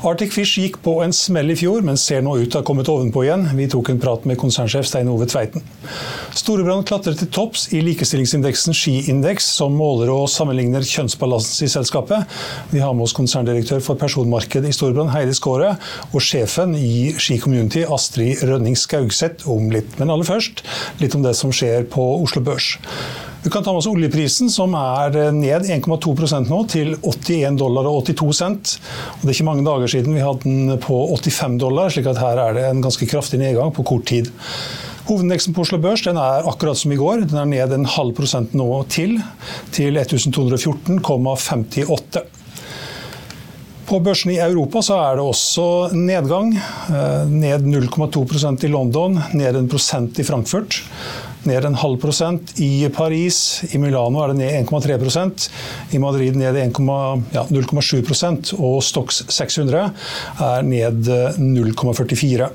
Arctic Fish gikk på en smell i fjor, men ser nå ut til å ha kommet ovenpå igjen. Vi tok en prat med konsernsjef Stein Ove Tveiten. Storebrand klatret til topps i likestillingsindeksen Skiindeks, som måler og sammenligner kjønnsbalansen i selskapet. Vi har med oss konserndirektør for personmarkedet i Storebrand, Heidi Skåre, og sjefen i Ski Community, Astrid Rønning Skaugseth, om litt. Men aller først litt om det som skjer på Oslo Børs. Vi kan ta med oss oljeprisen, som er ned 1,2% nå, til 81 dollar og 82 cent. Og det er ikke mange dager siden vi hadde den på 85 dollar, slik at her er det en ganske kraftig nedgang på kort tid. Hovedindeksen på Oslo Børs den er akkurat som i går. Den er ned en halv prosent nå til, til 1214,58. På børsene i Europa så er det også nedgang. Eh, Ned 0,2% i London, ned en prosent i Frankfurt. Ned en halv prosent. I Paris. I Milano er det ned 1,3% I Madrid ned 0,7 ja, 0,7% og Stox 600 er ned eh, 0,44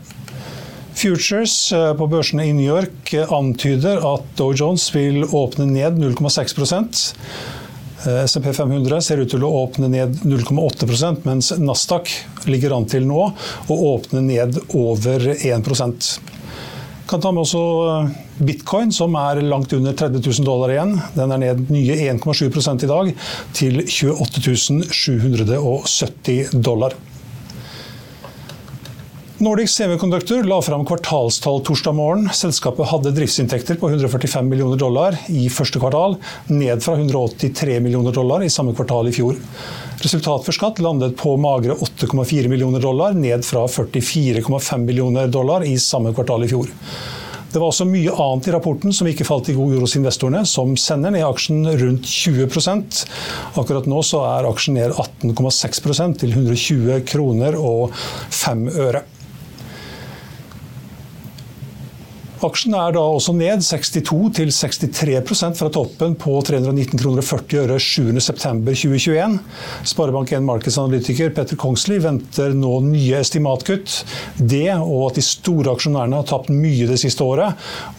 Futures eh, på børsene i New York eh, antyder at Dow Jones vil åpne ned 0,6 Eh, SMP 500 ser ut til å åpne ned 0,8% mens Nasdaq ligger an til nå å åpne ned over 1 kan ta med også eh, bitcoin, som er langt under 30 000 dollar igjen. Den er ned nye 1,7 i dag, til 28 770 dollar. Nordic Semiconductor la fram kvartalstall torsdag morgen. Selskapet hadde driftsinntekter på 145 millioner dollar i første kvartal, ned fra 183 millioner dollar i samme kvartal i fjor. Resultat for skatt landet på magre 8,4 millioner dollar, ned fra 44,5 millioner dollar i samme kvartal i fjor. Det var også mye annet i rapporten som ikke falt i god jord hos investorene, som sender ned aksjen rundt 20% Akkurat nå er aksjen ned 18,6% til 120 kroner og 5 øre. Aksjen er da også ned 62 til 63% fra toppen på 319 kroner og 40 øre 7.9.2021. Sparebank1 Markedsanalytiker Petter Kongsli venter nå nye estimatkutt. Det og at de store aksjonærene har tapt mye det siste året,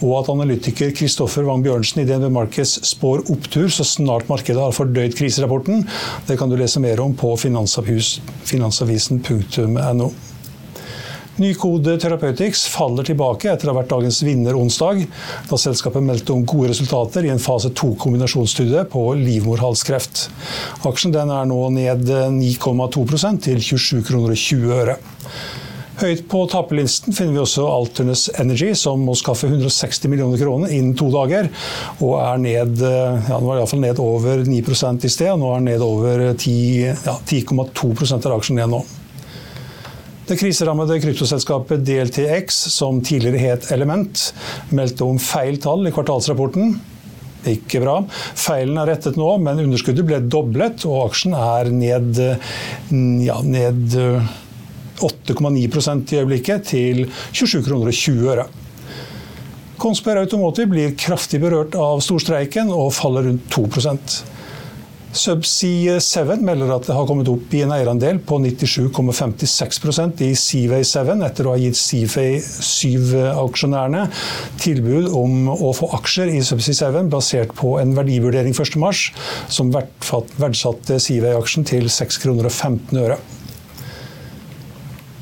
og at analytiker Kristoffer Wang Bjørnsen i DNB Markets spår opptur så snart markedet har fordøyd kriserapporten. Det kan du lese mer om på finansavisen.no. Nykode Therapeutics faller tilbake etter å ha vært dagens vinner onsdag, da selskapet meldte om gode resultater i en fase 2-kombinasjonsstudie på livmorhalskreft. Aksjen er nå ned 9,2% til 27 kroner og 20 øre. Høyt på taperlisten finner vi også Alternus Energy, som må skaffe 160 millioner kroner innen to dager. Og er ned ja, nå er iallfall ned over 9% i sted, og nå er den ned over 10,2 ja, 10 av aksjen igjen nå. Det kriserammede kryptoselskapet DLTX, som tidligere het Element, meldte om feil tall i kvartalsrapporten. Ikke bra. Feilen er rettet nå, men underskuddet ble doblet, og aksjen er ned, ja, ned 8,9% i øyeblikket, til 27 kroner og 20 øre. Kongsberg Automotive blir kraftig berørt av storstreiken og faller rundt 2 Subsea 7 melder at det har kommet opp i en eierandel på 97,56% i Seaway 7 etter å ha gitt Seaway 7-aksjonærene tilbud om å få aksjer i Subsea 7 basert på en verdivurdering 1.3, som verdsatte Seaway-aksjen til 6,15 kroner og 15 øre.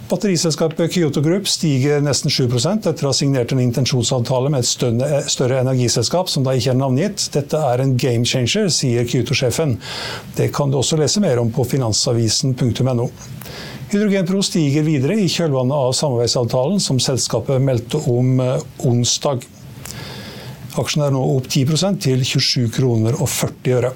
Batteriselskapet Kyoto Group stiger nesten 7 etter å ha signert en intensjonsavtale med et større, større energiselskap som da ikke er navngitt. Dette er en game changer, sier Kyoto-sjefen. Det kan du også lese mer om på finansavisen.no. Hydrogenpro stiger videre i kjølvannet av samarbeidsavtalen som selskapet meldte om eh, onsdag. Aksjen er nå opp 10% til 27 kroner og 40 øre.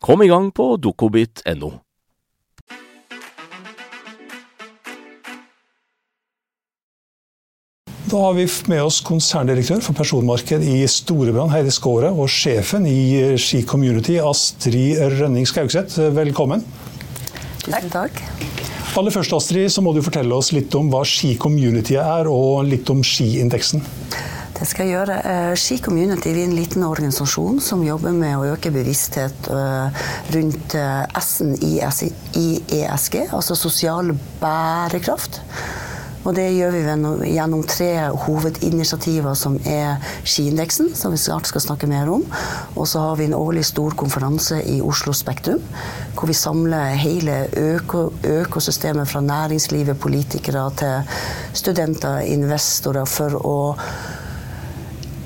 Kom i gang på dokobit.no. Da har vi med oss konserndirektør for personmarked i Storebrand, Heidi Skåre, og sjefen i Ski Community, Astrid Rønning Skaugseth. Velkommen. Tusen takk. Aller først, Astrid, så må du fortelle oss litt om hva Ski Community er, og litt om skiindeksen. Det skal jeg gjøre. Eh, Ski Community er en liten organisasjon som jobber med å øke bevissthet eh, rundt eh, S-en i ESG, altså sosial bærekraft. Og det gjør vi gjennom tre hovedinitiativer som er skiindeksen, som vi snart skal snakke mer om. Og så har vi en årlig stor konferanse i Oslo Spektrum, hvor vi samler hele øko økosystemet fra næringslivet, politikere til studenter, investorer, for å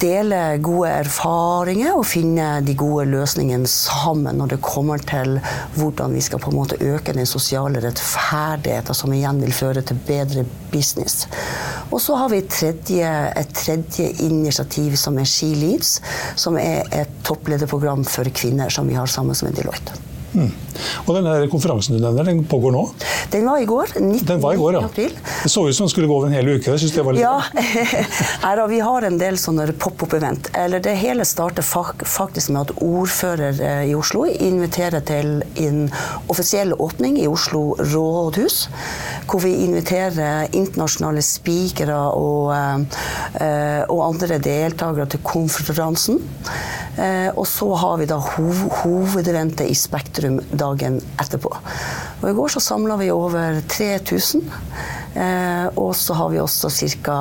dele gode erfaringer og finne de gode løsningene sammen når det kommer til hvordan vi skal på en måte øke den sosiale rettferdigheten, som igjen vil føre til bedre business. Og så har vi et tredje, et tredje initiativ som er She Leads, som er et topplederprogram for kvinner som vi har sammen med Deloitte. Mm. Og denne Konferansen du nevner, den pågår nå? Den var i går. 19. Den var i går, ja. april. Det så ut som den skulle gå over en hel uke. Jeg synes det var litt... Ja, vi har en del sånne pop-opp-event. Eller Det hele starter faktisk med at ordfører eh, i Oslo inviterer til en offisiell åpning i Oslo rådhus. Hvor vi inviterer internasjonale spikere og, eh, og andre deltakere til konferansen. Eh, og så har vi da hov hovedeventet i Spektrum dagen etterpå. Og I går så samla vi over 3000. Eh, og så har vi også cirka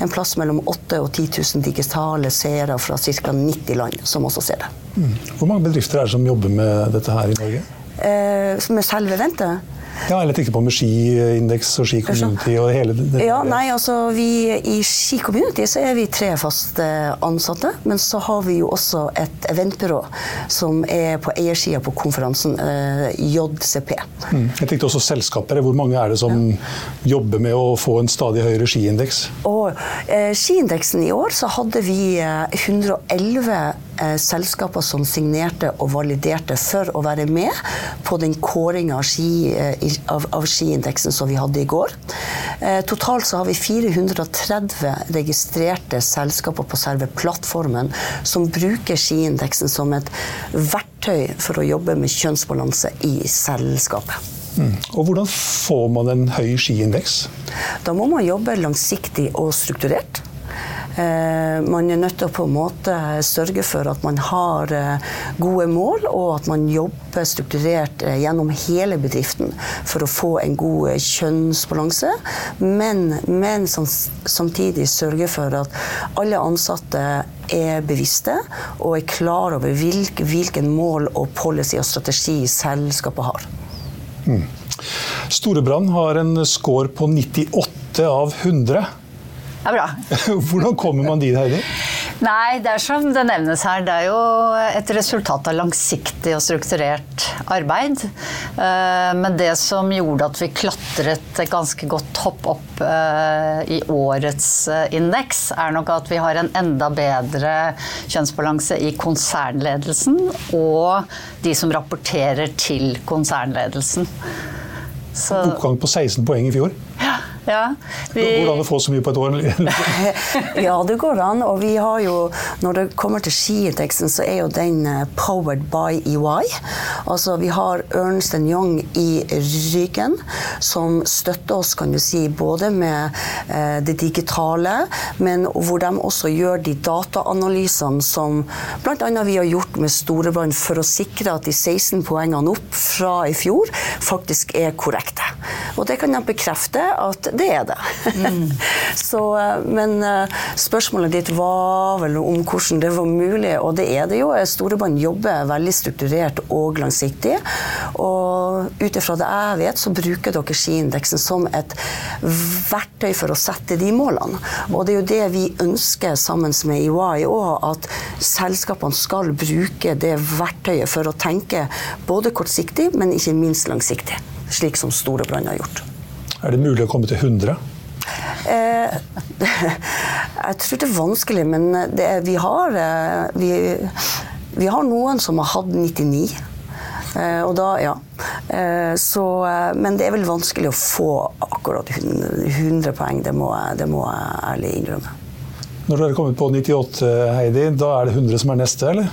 en plass mellom 8000 og 10 000 digitale seere fra ca. 90 land som også ser det. Mm. Hvor mange bedrifter er det som jobber med dette her i Norge? Eh, med selve eventet? Ja, eller tenker på med skiindeks og Ski Community og hele det. Ja, nei, altså vi I Ski Community så er vi tre faste ansatte. Men så har vi jo også et eventbyrå som er på eiersida på konferansen, eh, JCP. Mm. Jeg tenkte også selskaper. Hvor mange er det som ja. jobber med å få en stadig høyere skiindeks? Og eh, Skiindeksen i år så hadde vi 111 eh, selskaper som signerte og validerte for å være med på den kåringa av, ski, eh, av, av, skiindeksen som vi hadde i går. Eh, totalt så har vi 430 registrerte selskaper på selve plattformen som bruker skiindeksen som et verktøy for å jobbe med kjønnsbalanse i selskapet. Mm. Og Hvordan får man en høy skiindeks? Da må man jobbe langsiktig og strukturert. Man er nødt til å på en måte sørge for at man har gode mål, og at man jobber strukturert gjennom hele bedriften for å få en god kjønnsbalanse. Men, men samtidig sørge for at alle ansatte er bevisste og er klar over hvilke, hvilken mål og policy og strategi selskapet har. Mm. Storebrand har en score på 98 av 100. Det er bra. Hvordan kommer man dit, Heidi? Nei, det er som det nevnes her, det er jo et resultat av langsiktig og strukturert arbeid. Eh, men det som gjorde at vi klatret ganske godt hopp opp eh, i årets eh, indeks, er nok at vi har en enda bedre kjønnsbalanse i konsernledelsen og de som rapporterer til konsernledelsen. Så... Oppgang på 16 poeng i fjor? Ja. Ja, vi... Går det an å få så mye på et år? ja, det går an. Og vi har jo, når det kommer til skiindeksen, så er jo den eh, powered by EY. Altså vi har Ernst Young i ryggen, som støtter oss, kan du si, både med eh, det digitale, men hvor de også gjør de dataanalysene som bl.a. vi har gjort med Storebrand for å sikre at de 16 poengene opp fra i fjor faktisk er korrekte. Og det kan jeg bekrefte at det er det. Mm. Så, eh, men eh, spørsmålet ditt var vel om hvordan det var mulig, og det er det jo. Storebrand jobber veldig strukturert og langsiktig. Og ut ifra det jeg vet, så bruker dere skiindeksen som et verktøy for å sette de målene. Og det er jo det vi ønsker sammen med EY òg, at selskapene skal bruke det verktøyet for å tenke både kortsiktig, men ikke minst langsiktig slik som Storebrand har gjort. Er det mulig å komme til 100? Eh, jeg tror det er vanskelig, men det, vi, har, eh, vi, vi, har noen som har hatt 99. Eh, og da, ja. Eh, så, eh, men det er vel vanskelig å få akkurat 100, 100 poeng, det må, det må jeg ærlig innrømme. Når dere har kommet på 98, Heidi, da er det 100 som er neste, eller?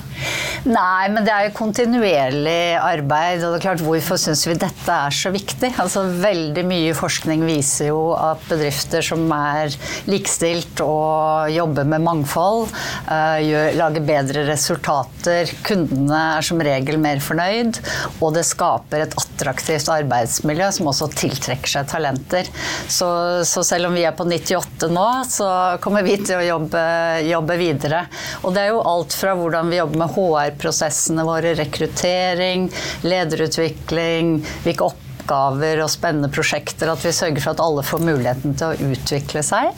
Nei, men det er jo kontinuerlig arbeid. Og det er klart, hvorfor syns vi dette er så viktig? Altså, veldig mye forskning viser jo at bedrifter som er likestilt og jobber med mangfold, uh, gjør, lager bedre resultater. Kundene er som regel mer fornøyd, og det skaper et attraktivt arbeidsmiljø som også tiltrekker seg talenter. Så, så selv om vi er på 98 nå, så kommer vi til å jobbe, jobbe, videre. Og det er jo alt fra hvordan vi jobber med HR-prosessene våre, rekruttering, lederutvikling, hvilke oppgaver oppgaver og spennende prosjekter. At vi sørger for at alle får muligheten til å utvikle seg.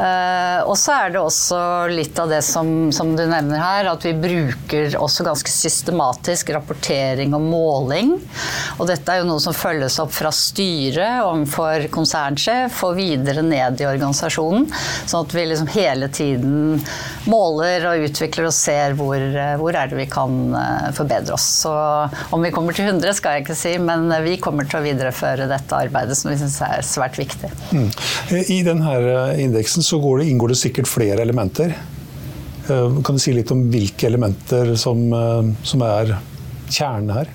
Eh, og så er det også litt av det som, som, du nevner her, at vi bruker også ganske systematisk rapportering og måling. Og dette er jo noe som følges opp fra styret overfor konsernsjef og videre ned i organisasjonen. Sånn at vi liksom hele tiden måler og utvikler og ser hvor, hvor er det vi kan eh, forbedre oss. Så om vi kommer til 100 skal jeg ikke si, men vi kommer til å videreføre dette arbeidet, som vi syns er svært viktig. Mm. I denne eh, indeksen så det, inngår det sikkert flere elementer. Eh, kan du si litt om hvilke elementer som, eh, som er kjernen her?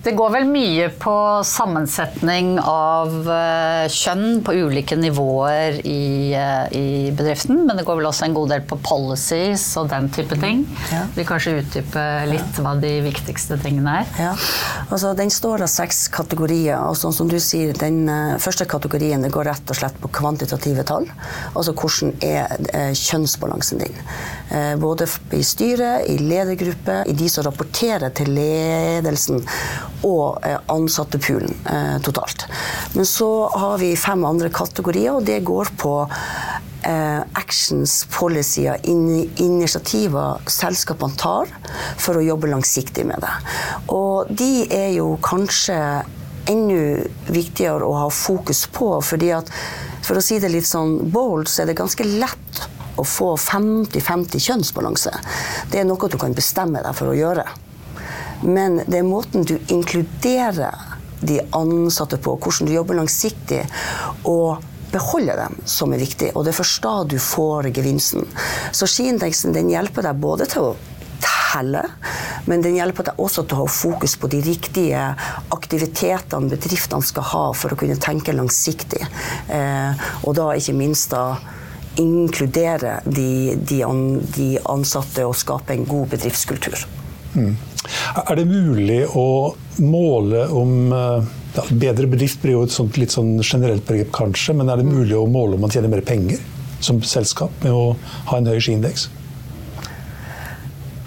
Det går vel mye på sammensetning av uh, kjønn på ulike nivåer i, uh, i, bedriften. Men det går vel også en god del på policies og den type ting. Ja. Vil kanskje utdype litt hva de viktigste tingene er. Ja. Altså, den står av seks kategorier. og sånn som du sier, Den uh, første kategorien det går rett og slett på kvantitative tall. Altså hvordan er kjønnsbalansen din. både i styret, i ledergruppe, i de som rapporterer til ledelsen og eh, ansattepoolen eh, totalt. Men så har vi fem andre kategorier, og det går på eh, actions, policyer, initiativer selskapene tar for å jobbe langsiktig med det. Og de er jo kanskje enda viktigere å ha fokus på, fordi at for å si det litt sånn bold, så er det ganske lett å få 50-50 kjønnsbalanse. Det er noe du kan bestemme deg for å gjøre. Men det er måten du inkluderer de ansatte på, hvordan du jobber langsiktig. og beholde dem, som er viktig. Og det er først da du får gevinsten. Så skiindeksen den hjelper deg både til å telle, men den hjelper deg også til å ha fokus på de riktige aktivitetene bedriftene skal ha for å kunne tenke langsiktig. Eh, og da ikke minst da inkludere de, de, de ansatte og skape en god bedriftskultur. Mm. Er det mulig å måle om eh, ja, Bedre bedrift blir jo et sånt, litt sånn generelt begrep, kanskje, men er det mulig å måle om man tjener mer penger som selskap med å ha en høy skiindeks?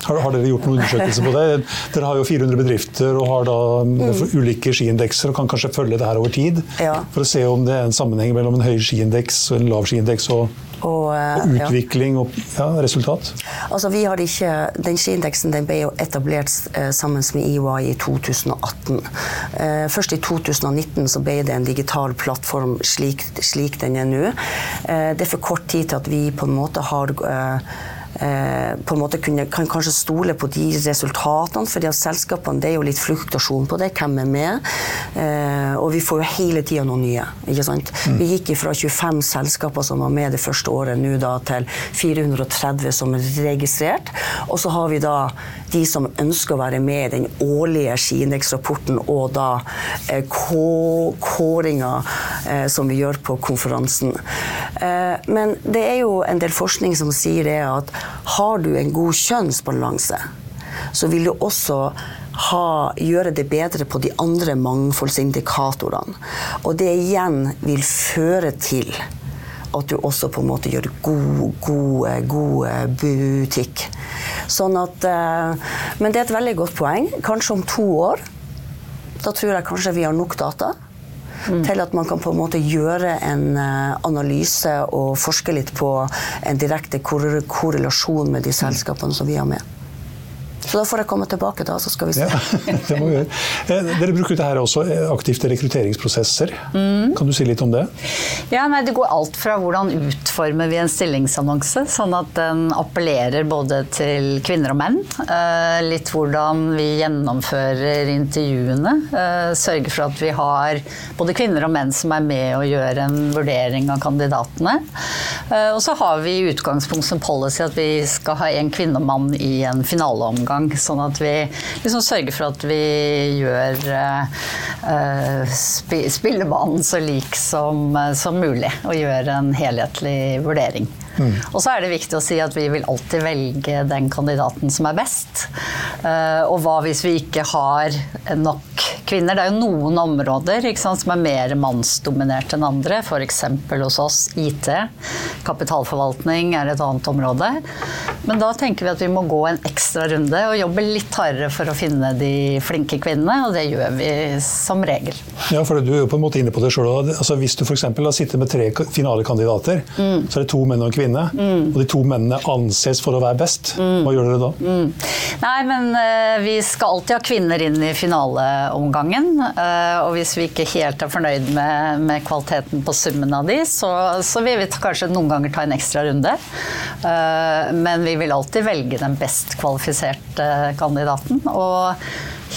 Har, har, dere gjort noen undersøkelser på det? Dere har jo 400 bedrifter og har da mm. ulike skiindekser og kan kanskje følge det her over tid. Ja. For å se om det er en sammenheng mellom en høy skiindeks og en lav skiindeks og, og, eh, og utvikling ja. og ja, resultat. Altså, vi har ikke, Den skiindeksen den ble jo etablert eh, sammen med EY i 2018. Eh, først i 2019 så ble det en digital plattform slik, slik den er nå. Eh, det er for kort tid til at vi på en måte har eh, Eh, på en måte kunne, kan kanskje stole på de resultatene, for selskapene det er jo litt fluktasjon på det. Hvem er med? Eh, og vi får jo hele tida noen nye. ikke sant? Mm. Vi gikk fra 25 selskaper som var med det første året, nå da til 430 som er registrert. Og så har vi da de som ønsker å være med i den årlige skiindeksrapporten og da eh, kåringa eh, som vi gjør på konferansen. Eh, men det er jo en del forskning som sier det at har du en god kjønnsbalanse, så vil du også ha, gjøre det bedre på de andre mangfoldsindikatorene. Og det igjen vil føre til at du også på en måte gjør god, god, god butikk. Sånn at, eh, men det er et veldig godt poeng. Kanskje om to år. Da tror jeg kanskje vi har nok data. Mm. Til at man kan på en måte gjøre en eh, analyse og forske litt på en direkte korrelasjon med de selskapene som vi har med. Så da får jeg komme tilbake, da, så skal vi se. Ja, det må vi gjøre. Eh, dere bruker dette her også eh, aktivt i rekrutteringsprosesser. Mm. Kan du si litt om det? Ja, nei, Det går alt fra hvordan utformer vi en stillingsannonse, sånn at den appellerer både til kvinner og menn. Eh, litt hvordan vi gjennomfører intervjuene. Sørger for at vi har både kvinner og menn som er med og gjør en vurdering av kandidatene. Og så har vi i utgangspunkt som policy at vi skal ha en kvinne og mann i en finaleomgang gang. Sånn at vi liksom sørger for at vi gjør uh, spillebanen så lik som, eh, som mulig. Og gjør en helhetlig vurdering. Mm. Og så er det viktig å si at vi vil alltid velge den kandidaten som er best. Uh, og hva hvis vi ikke har nok kvinner? Det er jo noen områder sant, som er mer mannsdominert enn andre. F.eks. hos oss IT. Kapitalforvaltning er et annet område. Men da tenker vi at vi må gå en ekstra runde og jobbe litt hardere for å finne de flinke kvinnene, og det gjør vi som regel. Ja, for du er jo på en måte inne på det selv. Altså, hvis du f.eks. har sittet med tre finalekandidater, mm. så er det to menn og en kvinne kvinne, mm. og de to mennene anses for å være best, mm. hva gjør dere da? Mm. Nei, men uh, vi skal alltid ha kvinner inn i finaleomgangen. Uh, og hvis vi ikke helt er fornøyd med, med kvaliteten på summen av de, så, så, vil vi kanskje noen ganger ta en ekstra runde. Uh, men vi vil alltid velge den best kvalifiserte kandidaten. Og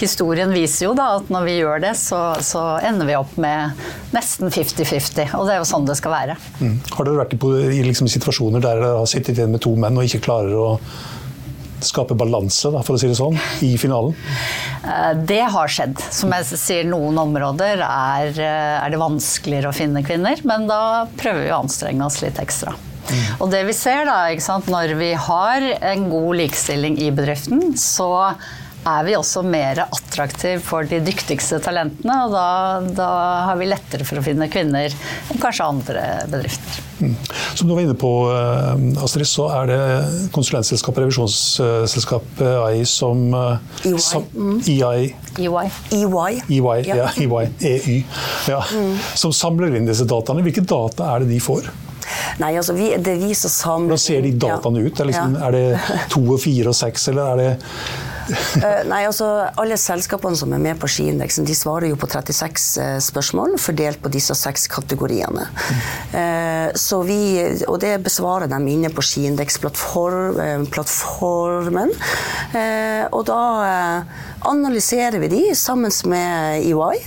historien viser jo da at når vi gjør det, så, så ender vi opp med nesten 50-50. Og det er jo sånn det skal være. Mm. Har dere vært i, liksom, situasjoner der dere har sittet igjen med to menn og ikke klarer å skape balanse, for å si det sånn, i finalen? Eh, det har skjedd. Som jeg sier, noen områder er, eh, er det vanskeligere å finne kvinner, men da prøver vi å anstrenge oss litt ekstra. Mm. Og det vi ser da, når vi har en god likestilling i bedriften, så er vi også mer attraktive for de dyktigste talentene. Og da, da, har vi lettere for å finne kvinner enn kanskje andre bedrifter. Mm. Som du var inne på, eh, Astrid, så er det konsulentselskapet, revisjonsselskapet EI som EY. Eh, som, EI. EY. EY. EY, ja. EY. EY. Ja. Mm. Som samler inn disse dataene. Hvilke data er det de får? Nei, altså vi, det vi som samler Hvordan ser de dataene ja. ut? Er, liksom, ja. er det to og fire og seks, eller er det nei, altså Alle selskapene som er med på skiindeksen, de svarer jo på 36 uh, eh, spørsmål fordelt på disse seks kategoriene. Uh, så vi, og det besvarer de inne på skiindeksplattformen. og da analyserer vi de sammen med EY.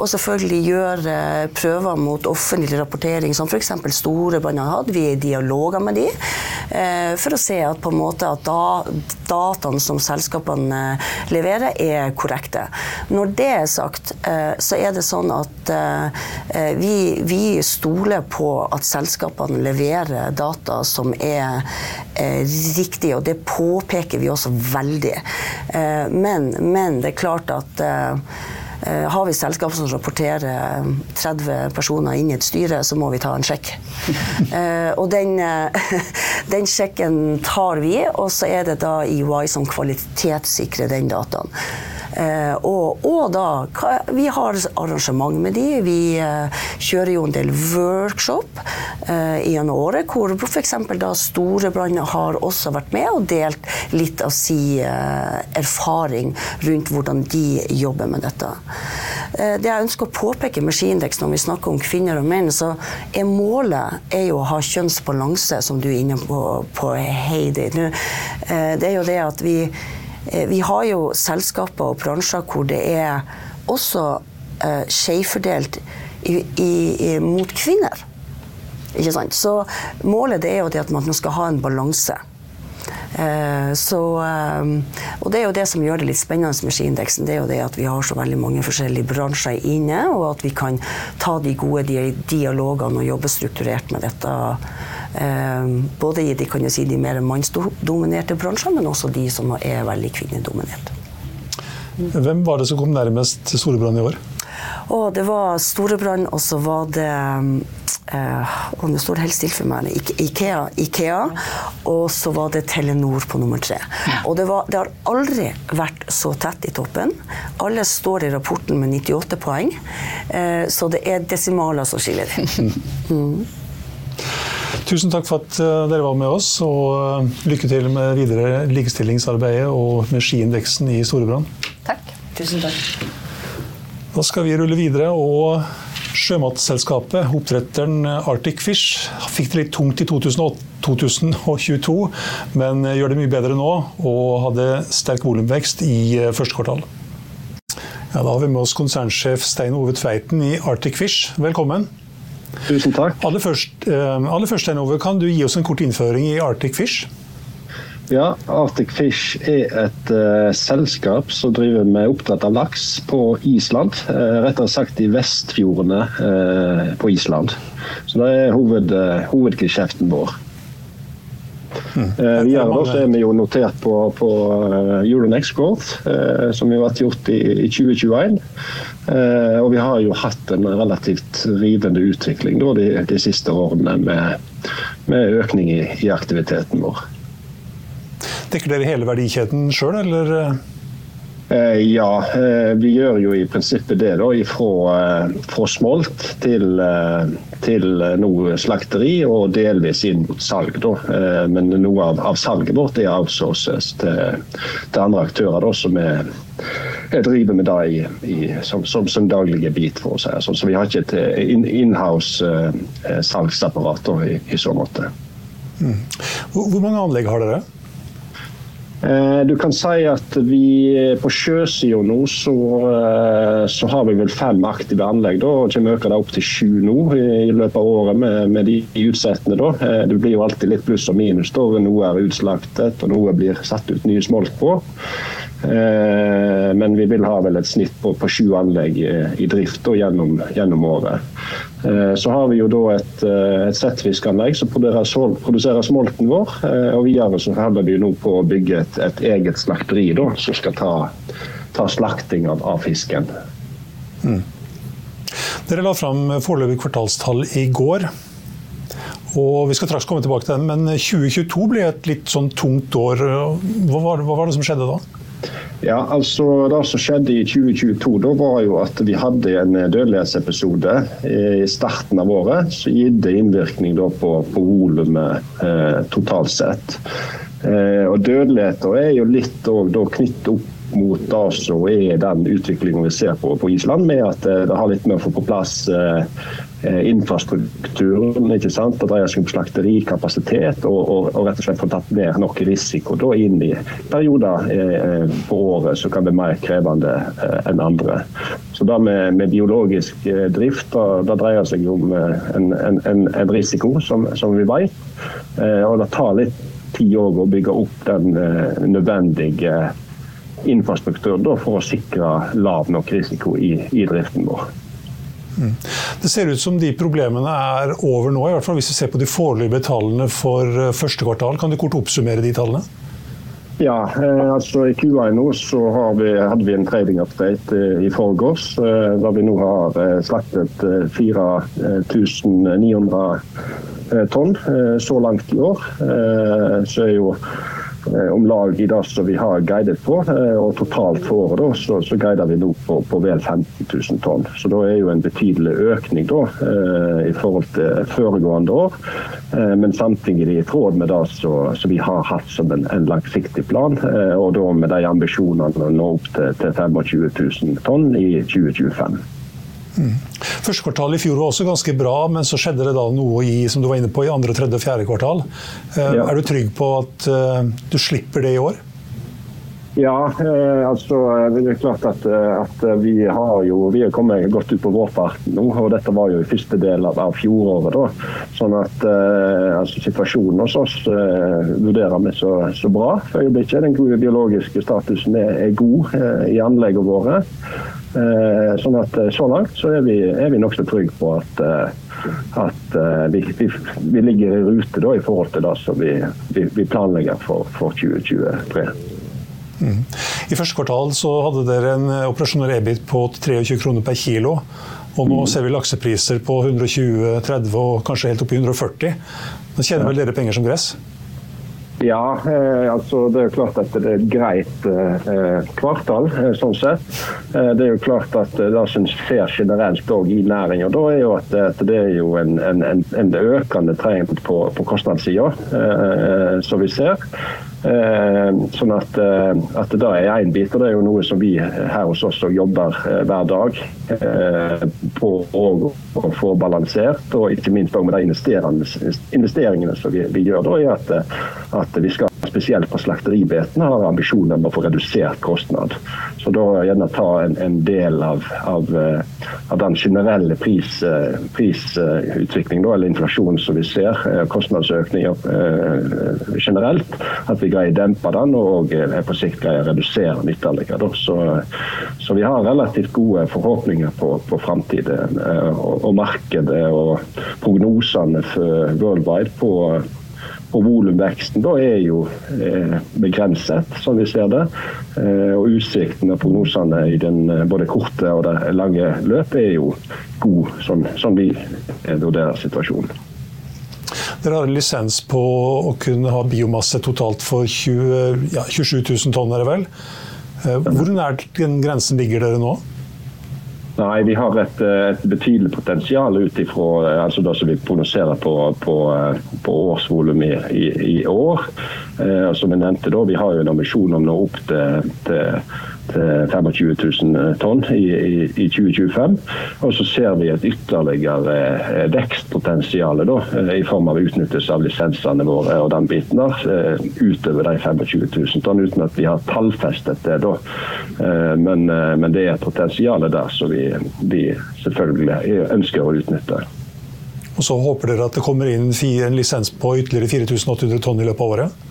Og selvfølgelig gjør eh, prøver mot offentlig rapportering, som f.eks. store branner har hatt. Vi er i dialoger med de eh, for å se at måte at da, dataene som selskapene leverer, er korrekte. Når det er sagt, så er det sånn at vi, vi stoler på at selskapene leverer data som er riktige, og det påpeker vi også veldig. Men, men det er klart at Eh, har vi selskap som rapporterer 30 eh, personer inn i et styre, så må vi ta en sjekk. Eh, og den, den sjekken tar vi, og så er det da EY som kvalitetssikrer den dataen. Eh, og, og, da Vi har arrangement med de. Vi eh, kjører jo en del workshop eh, gjennom året hvor f.eks. da Storebrand har også vært med og delt litt av sin erfaring rundt hvordan de jobber med dette. Det jeg ønsker å påpeke med skiindeks når vi snakker om kvinner og menn, så er målet er å ha kjønnsbalanse, som du er inne på, på Heidi. Det er jo det at vi Eh, vi har jo selskaper og bransjer hvor det er også uh, skjevfordelt mot kvinner. Ikke sant? Så målet er jo det at man skal ha en balanse. Uh, så, uh, og det er jo det som gjør det litt spennende med skiindeksen. Det er jo det at vi har så veldig mange forskjellige bransjer inne, og at vi kan ta de gode dialogene og jobbe strukturert med dette både i de, kan si, de mer mannsdominerte bransjene, men også de som er veldig kvinnedominerte. Hvem var det som kom nærmest Storebrand i år? Og det var Storebrand, og så var det eh, og nå står det helt stille for meg. Ikea, Ikea og så var det Telenor på nummer tre. Og det, var, det, har aldri vært så tett i toppen. Alle står i rapporten med 98 poeng, eh, så det er desimaler som skiller. Mm. Tusen takk for at eh, dere var med oss, og eh, lykke til med videre likestillingsarbeidet og med skiindeksen i Storebrand. Takk. Tusen takk. Da skal vi rulle videre. og Sjømatselskapet, oppdretteren Arctic Fish, fikk det litt tungt i 2022, men gjør det mye bedre nå og hadde sterk volumvekst i eh, første kvartal. Ja, da har vi med oss konsernsjef Stein Ove Tveiten i Arctic Fish. Velkommen. Tusen takk. Aller først, eh, aller først Henover, kan du gi oss en kort innføring i Arctic Fish? Ja, Arctic Fish er et uh, selskap som driver med oppdrett av laks på Island. Uh, rettere sagt i Vestfjordene uh, på Island. Så det er hoved, hovedgeskjeften vår. Mm. Eh, videre da, så er vi jo notert på, på Euronex Growth, eh, som har vært gjort i, i 2021. Eh, og vi har jo hatt en relativt rivende utvikling da, de, de, siste årene med, med økning i, i, aktiviteten vår. Dekker dere hele verdikjeden sjøl, eller? Eh, ja, eh, vi gjør jo i prinsippet det. da, Fra, eh, fra smolt til, til noe slakteri og delvis inn mot salg. da. Men noe av, av salget vårt er outsources til, til andre aktører da, som er, jeg driver med det som, som, som, daglige bit. for å si sånn. Så vi har ikke et inhouse salgsapparat uh, i, i så måte. Mm. Hvor mange anlegg har dere? Eh, du kan si at vi på sjøsida nå så, eh, så, har vi vel fem aktive anlegg. da, og Kommer øker det opp til sju nå i løpet av året med, med de utsettende. da. Eh, det blir jo alltid litt pluss og minus. da, Noe er utslaktet og noe blir satt ut nye smolt på. Men vi vil ha vel et snitt på, på sju anlegg i drift da, gjennom, gjennom året. Eh, så har vi jo da et, eh, et settfiskanlegg som produserer, smolten vår. Eh, og videre så holder vi nå på å bygge et, et eget slakteri da, som skal ta, ta slakting av, av fisken. Mm. Dere la fram foreløpig kvartalstall i går. Og Vi skal straks komme tilbake til den, men 2022 ble et litt sånn tungt år. Hva var, hva var det som skjedde da? Ja, altså Det som skjedde i 2022, da var jo at vi hadde en dødelighetsepisode i starten av året som gitt innvirkning på, på volumet eh, totalt sett. Eh, og Dødeligheten er jo litt knyttet opp mot det som er den utviklingen vi ser på, på Island, med at det har litt med å få på plass infrastrukturen. ikke sant? Det dreier seg om slakterikapasitet og, og, og, rett og slett få tatt ned nok risiko da inn i perioder eh, på året som kan bli mer krevende eh, enn andre. Så det med, med biologisk eh, drift da, det dreier seg om en, en, en, en risiko, som, som vi vet. Og det tar litt tid å bygge opp den nødvendige infrastrukturen for å sikre lav nok risiko i, i driften vår. Mm. Det ser ut som de problemene er over nå, i hvert fall hvis vi ser på de foreløpige tallene for eh, første kvartal. Kan du kort oppsummere de tallene? Ja, eh, altså I Q1 nå så vi, hadde vi en trading update eh, i forgårs, der vi nå har slaktet 4900 eh, tonn så langt i år. så er jo om lag i det som vi har guidet på. Eh, og totalt for året så, så guider vi nå på, på, vel 15 000 tonn. Så da er jo en betydelig økning da, eh, i forhold til foregående år. Men samtidig i tråd med det som vi har hatt som en, en, langsiktig plan. Og da med de ambisjonene å nå opp til, til 25 000 tonn i 2025. Mm. Første kvartal i fjor var også ganske bra, men så skjedde det da noe i som du var inne på, i andre, tredje og fjerde kvartal. Eh, ja. Er du trygg på at uh, du slipper det i år? Ja, eh, altså det er klart at, at, vi har jo vi er kommet godt ut på vårparten nå. og Dette var jo i første del av, av fjoråret. da, sånn at altså, Situasjonen hos oss vurderer vi så, så, bra for øyeblikket. Den biologiske statusen er, er god i anleggene våre. Eh, sånn at eh, Så langt så er vi, er vi nokså trygge på at, eh, at vi, vi, vi, ligger i rute da, i forhold til det som vi, vi planlegger for, for 2023. Mm. I første kvartal så hadde dere en operasjonell EBIT på 23 kroner per kilo. Og nå mm. ser vi laksepriser på 120-30 og kanskje helt opp i 140. Nå tjener vel dere penger som gress? Ja, eh, altså det er jo klart at det er et greit eh, kvartal, eh, sånn sett. Eh, det er jo klart at eh, det som skjer generelt i næringa, er jo at, at, det er jo en, en, en økende trend på, på kostnadssida, eh, som vi ser. Eh, sånn at, eh, at det er én bit, og det er jo noe som vi her hos oss jobber eh, hver dag på å få balansert. Og ikke minst med de investeringene som vi, vi gjør, da, i at, at vi skal spesielt på slakteribetene, har ambisjoner om å få redusert kostnad. Så da gjerne ta en, en del av, av, av, den generelle pris, prisutviklingen, eller inflasjonen som vi ser, kostnadsøkninger generelt. At vi greier å dempe den og er på sikt greier å redusere den ytterligere. Så, så, vi har relativt gode forhåpninger på, på framtiden eh, og, og, markedet og prognosene for worldwide på og volumveksten da er jo eh, begrenset, som vi ser det. Eh, og Utsikten og prognosene i den eh, både korte og det lange løp er jo god, sånn, som vi vurderer situasjonen. Dere har en lisens på å kunne ha biomasse totalt for 20, ja, 27 000 tonn, er det vel? Hvor nær den grensen ligger dere nå? Nei, Vi har et, et betydelig potensial ut ifra eh, altså det som vi prognoserer på, på, eh, på årsvolum i, i, i, år. Eh, som jeg nevnte da, Vi har jo en ambisjon om å nå opp til til 25 000 tonn i, i, i, 2025. Og så ser vi et ytterligere eh, vekstpotensial eh, i form av utnyttelse av lisensene våre og den biten der, eh, utover de 25 000 tonn, uten at vi har tallfestet det. da. Men, men det er et potensial der som vi, vi selvfølgelig ønsker å utnytte. Og Så håper dere at det kommer inn en lisens på ytterligere 4800 tonn i løpet av året?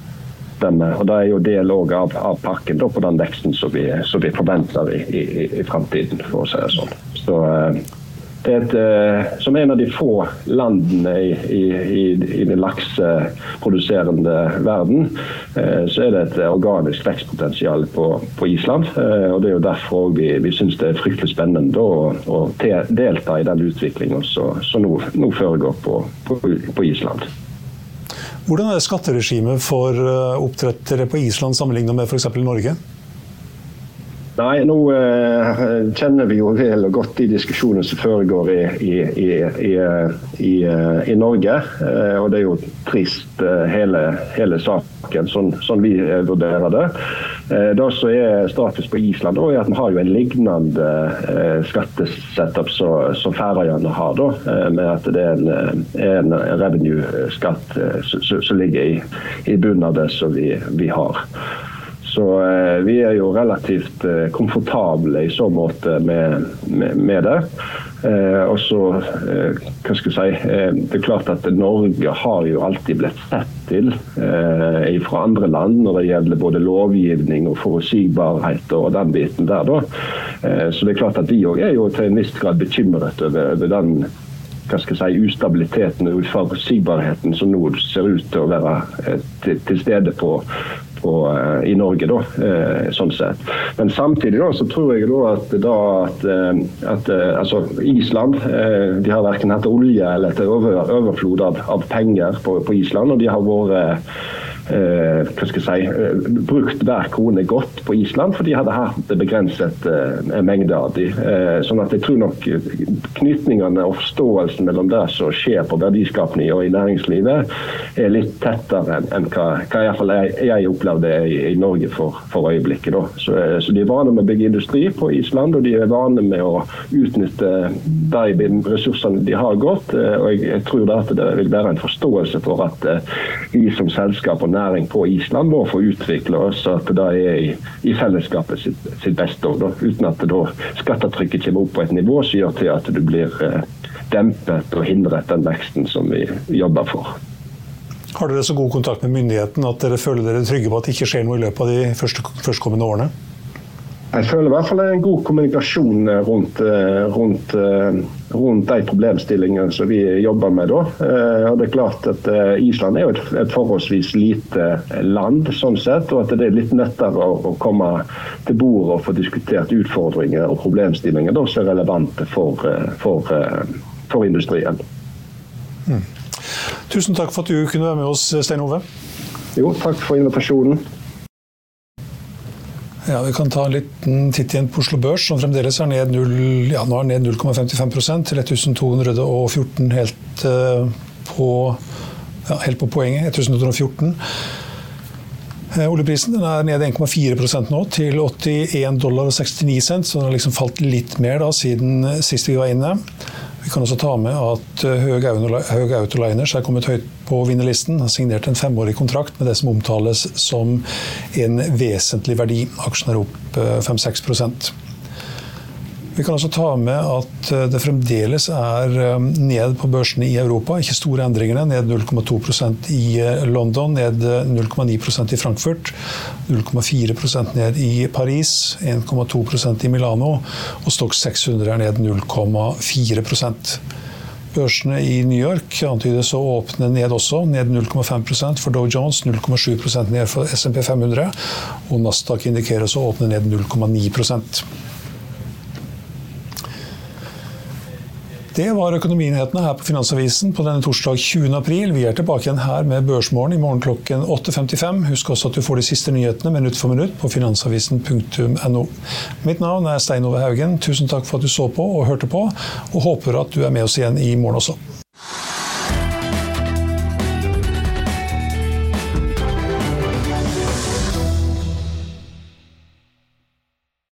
Stemme. og Det er jo del av, av, pakken da, på den veksten som vi, som vi forventer i, i, i framtiden, for å si det sånn. Så, eh, det er et, eh, som en av de få landene i, i, i den lakseproduserende verden, eh, så er det et organisk vekstpotensial på, på Island. og Det er jo derfor vi, vi syns det er fryktelig spennende å, å delta i den utviklingen som nå, nå, foregår på, på, på Island. Hvordan er skatteregimet for eh, oppdrettere på Island sammenlignet med f.eks. Norge? Nei, nå eh, kjenner vi jo vel og godt de diskusjonene som foregår i, i, i, i Norge. Eh, og det er jo trist, eh, hele, hele saken, sånn, sånn, vi vurderer det. Eh, det som er status på Island, er at vi har en lignende eh, skattesetup som Færøyene har. Eh, med at det er en, en revenue-skatt som ligger i, bunnen av det som vi har. Så eh, vi er jo relativt eh, komfortable i så måte med, med, med det. Eh, og så, eh, hva skal jeg si, eh, Det er klart at Norge har jo alltid blitt sett til eh, fra andre land når det gjelder både lovgivning og forutsigbarhet og den biten der. da. Så det er klart at vi òg er jo til en viss grad bekymret over, over den hva skal jeg si, ustabiliteten og uforutsigbarheten som nå ser ut til å være til, til stede på, på, uh, i Norge. Da, uh, sånn sett. Men samtidig da, så tror jeg da at, da at, uh, at altså Island de har verken hatt olje eller et over, overflod av, av penger på, på, Island. og de har vært Eh, hva skal jeg si, eh, brukt hver krone godt på Island, for de hadde hatt begrenset eh, mengde av de. sånn at jeg tror nok knytningene og forståelsen mellom det som skjer på verdiskapning og i næringslivet, er litt tettere enn hva, hva jeg, jeg, opplevde i, i Norge for, for øyeblikket. Så, så, De er vane med å bygge industri på Island, og de er vane med å utnytte de ressursene de har godt. og jeg, jeg tror at det vil være en forståelse for at vi som selskap og næring på Island må få utvikle oss, at det er i, i fellesskapet sitt, sitt beste òg. Uten at da skattetrykket kommer opp på et nivå som gjør til at du blir eh, dempet og hindret den veksten som vi jobber for. Har dere så god kontakt med myndigheten at dere føler dere trygge på at det ikke skjer noe i løpet av de første, førstkommende årene? Jeg føler i hvert fall det er en god kommunikasjon eh, rundt, eh, rundt, eh, rundt de problemstillingene som vi jobber med. Da. Og det er klart at Island er jo et, forholdsvis lite land, sånn sett, og at det er litt lettere å komme til bordet og få diskutert utfordringer og problemstillinger da, som er relevante for, for, for industrien. Mm. Tusen takk for at du kunne være med oss, Stein Ove. Jo, takk for invitasjonen. Ja, Vi kan ta en liten titt igjen på Oslo Børs, som fremdeles er ned 0,55 ja, til 1214 helt uh, på, ja, helt på poenget. 1214. Uh, oljeprisen er ned 1,4% nå, til 81 dollar og 69 cent, så den har liksom falt litt mer da, siden sist vi var inne. Vi kan også ta med at eh, Høg Autoliners er kommet høyt på vinnerlisten. Har signert en femårig kontrakt med det som omtales som en vesentlig verdi. Aksjen er opp 5-6 eh, vi kan også ta med at eh, det fremdeles er eh, ned på børsene i Europa. Ikke store endringene. Ned 0,2% i eh, London, ned 0,9% i Frankfurt. 0,4% ned i Paris, 1,2% i Milano. Og Stock 600 er ned 0,4% Børsene i New York antydes å åpne ned også, ned 0,5% for Dow Jones, 0,7% ned for SMP 500. Og Nasdaq indikeres å åpne ned 0,9 Det var økonominyhetene her på Finansavisen på denne torsdag 20. april. Vi er tilbake igjen her med Børsmorgen i morgen klokken 8.55. Husk også at du får de siste nyhetene minutt for minutt på finansavisen.no. Mitt navn er Stein Ove Haugen. Tusen takk for at du så på og hørte på, og håper at du er med oss igjen i morgen også.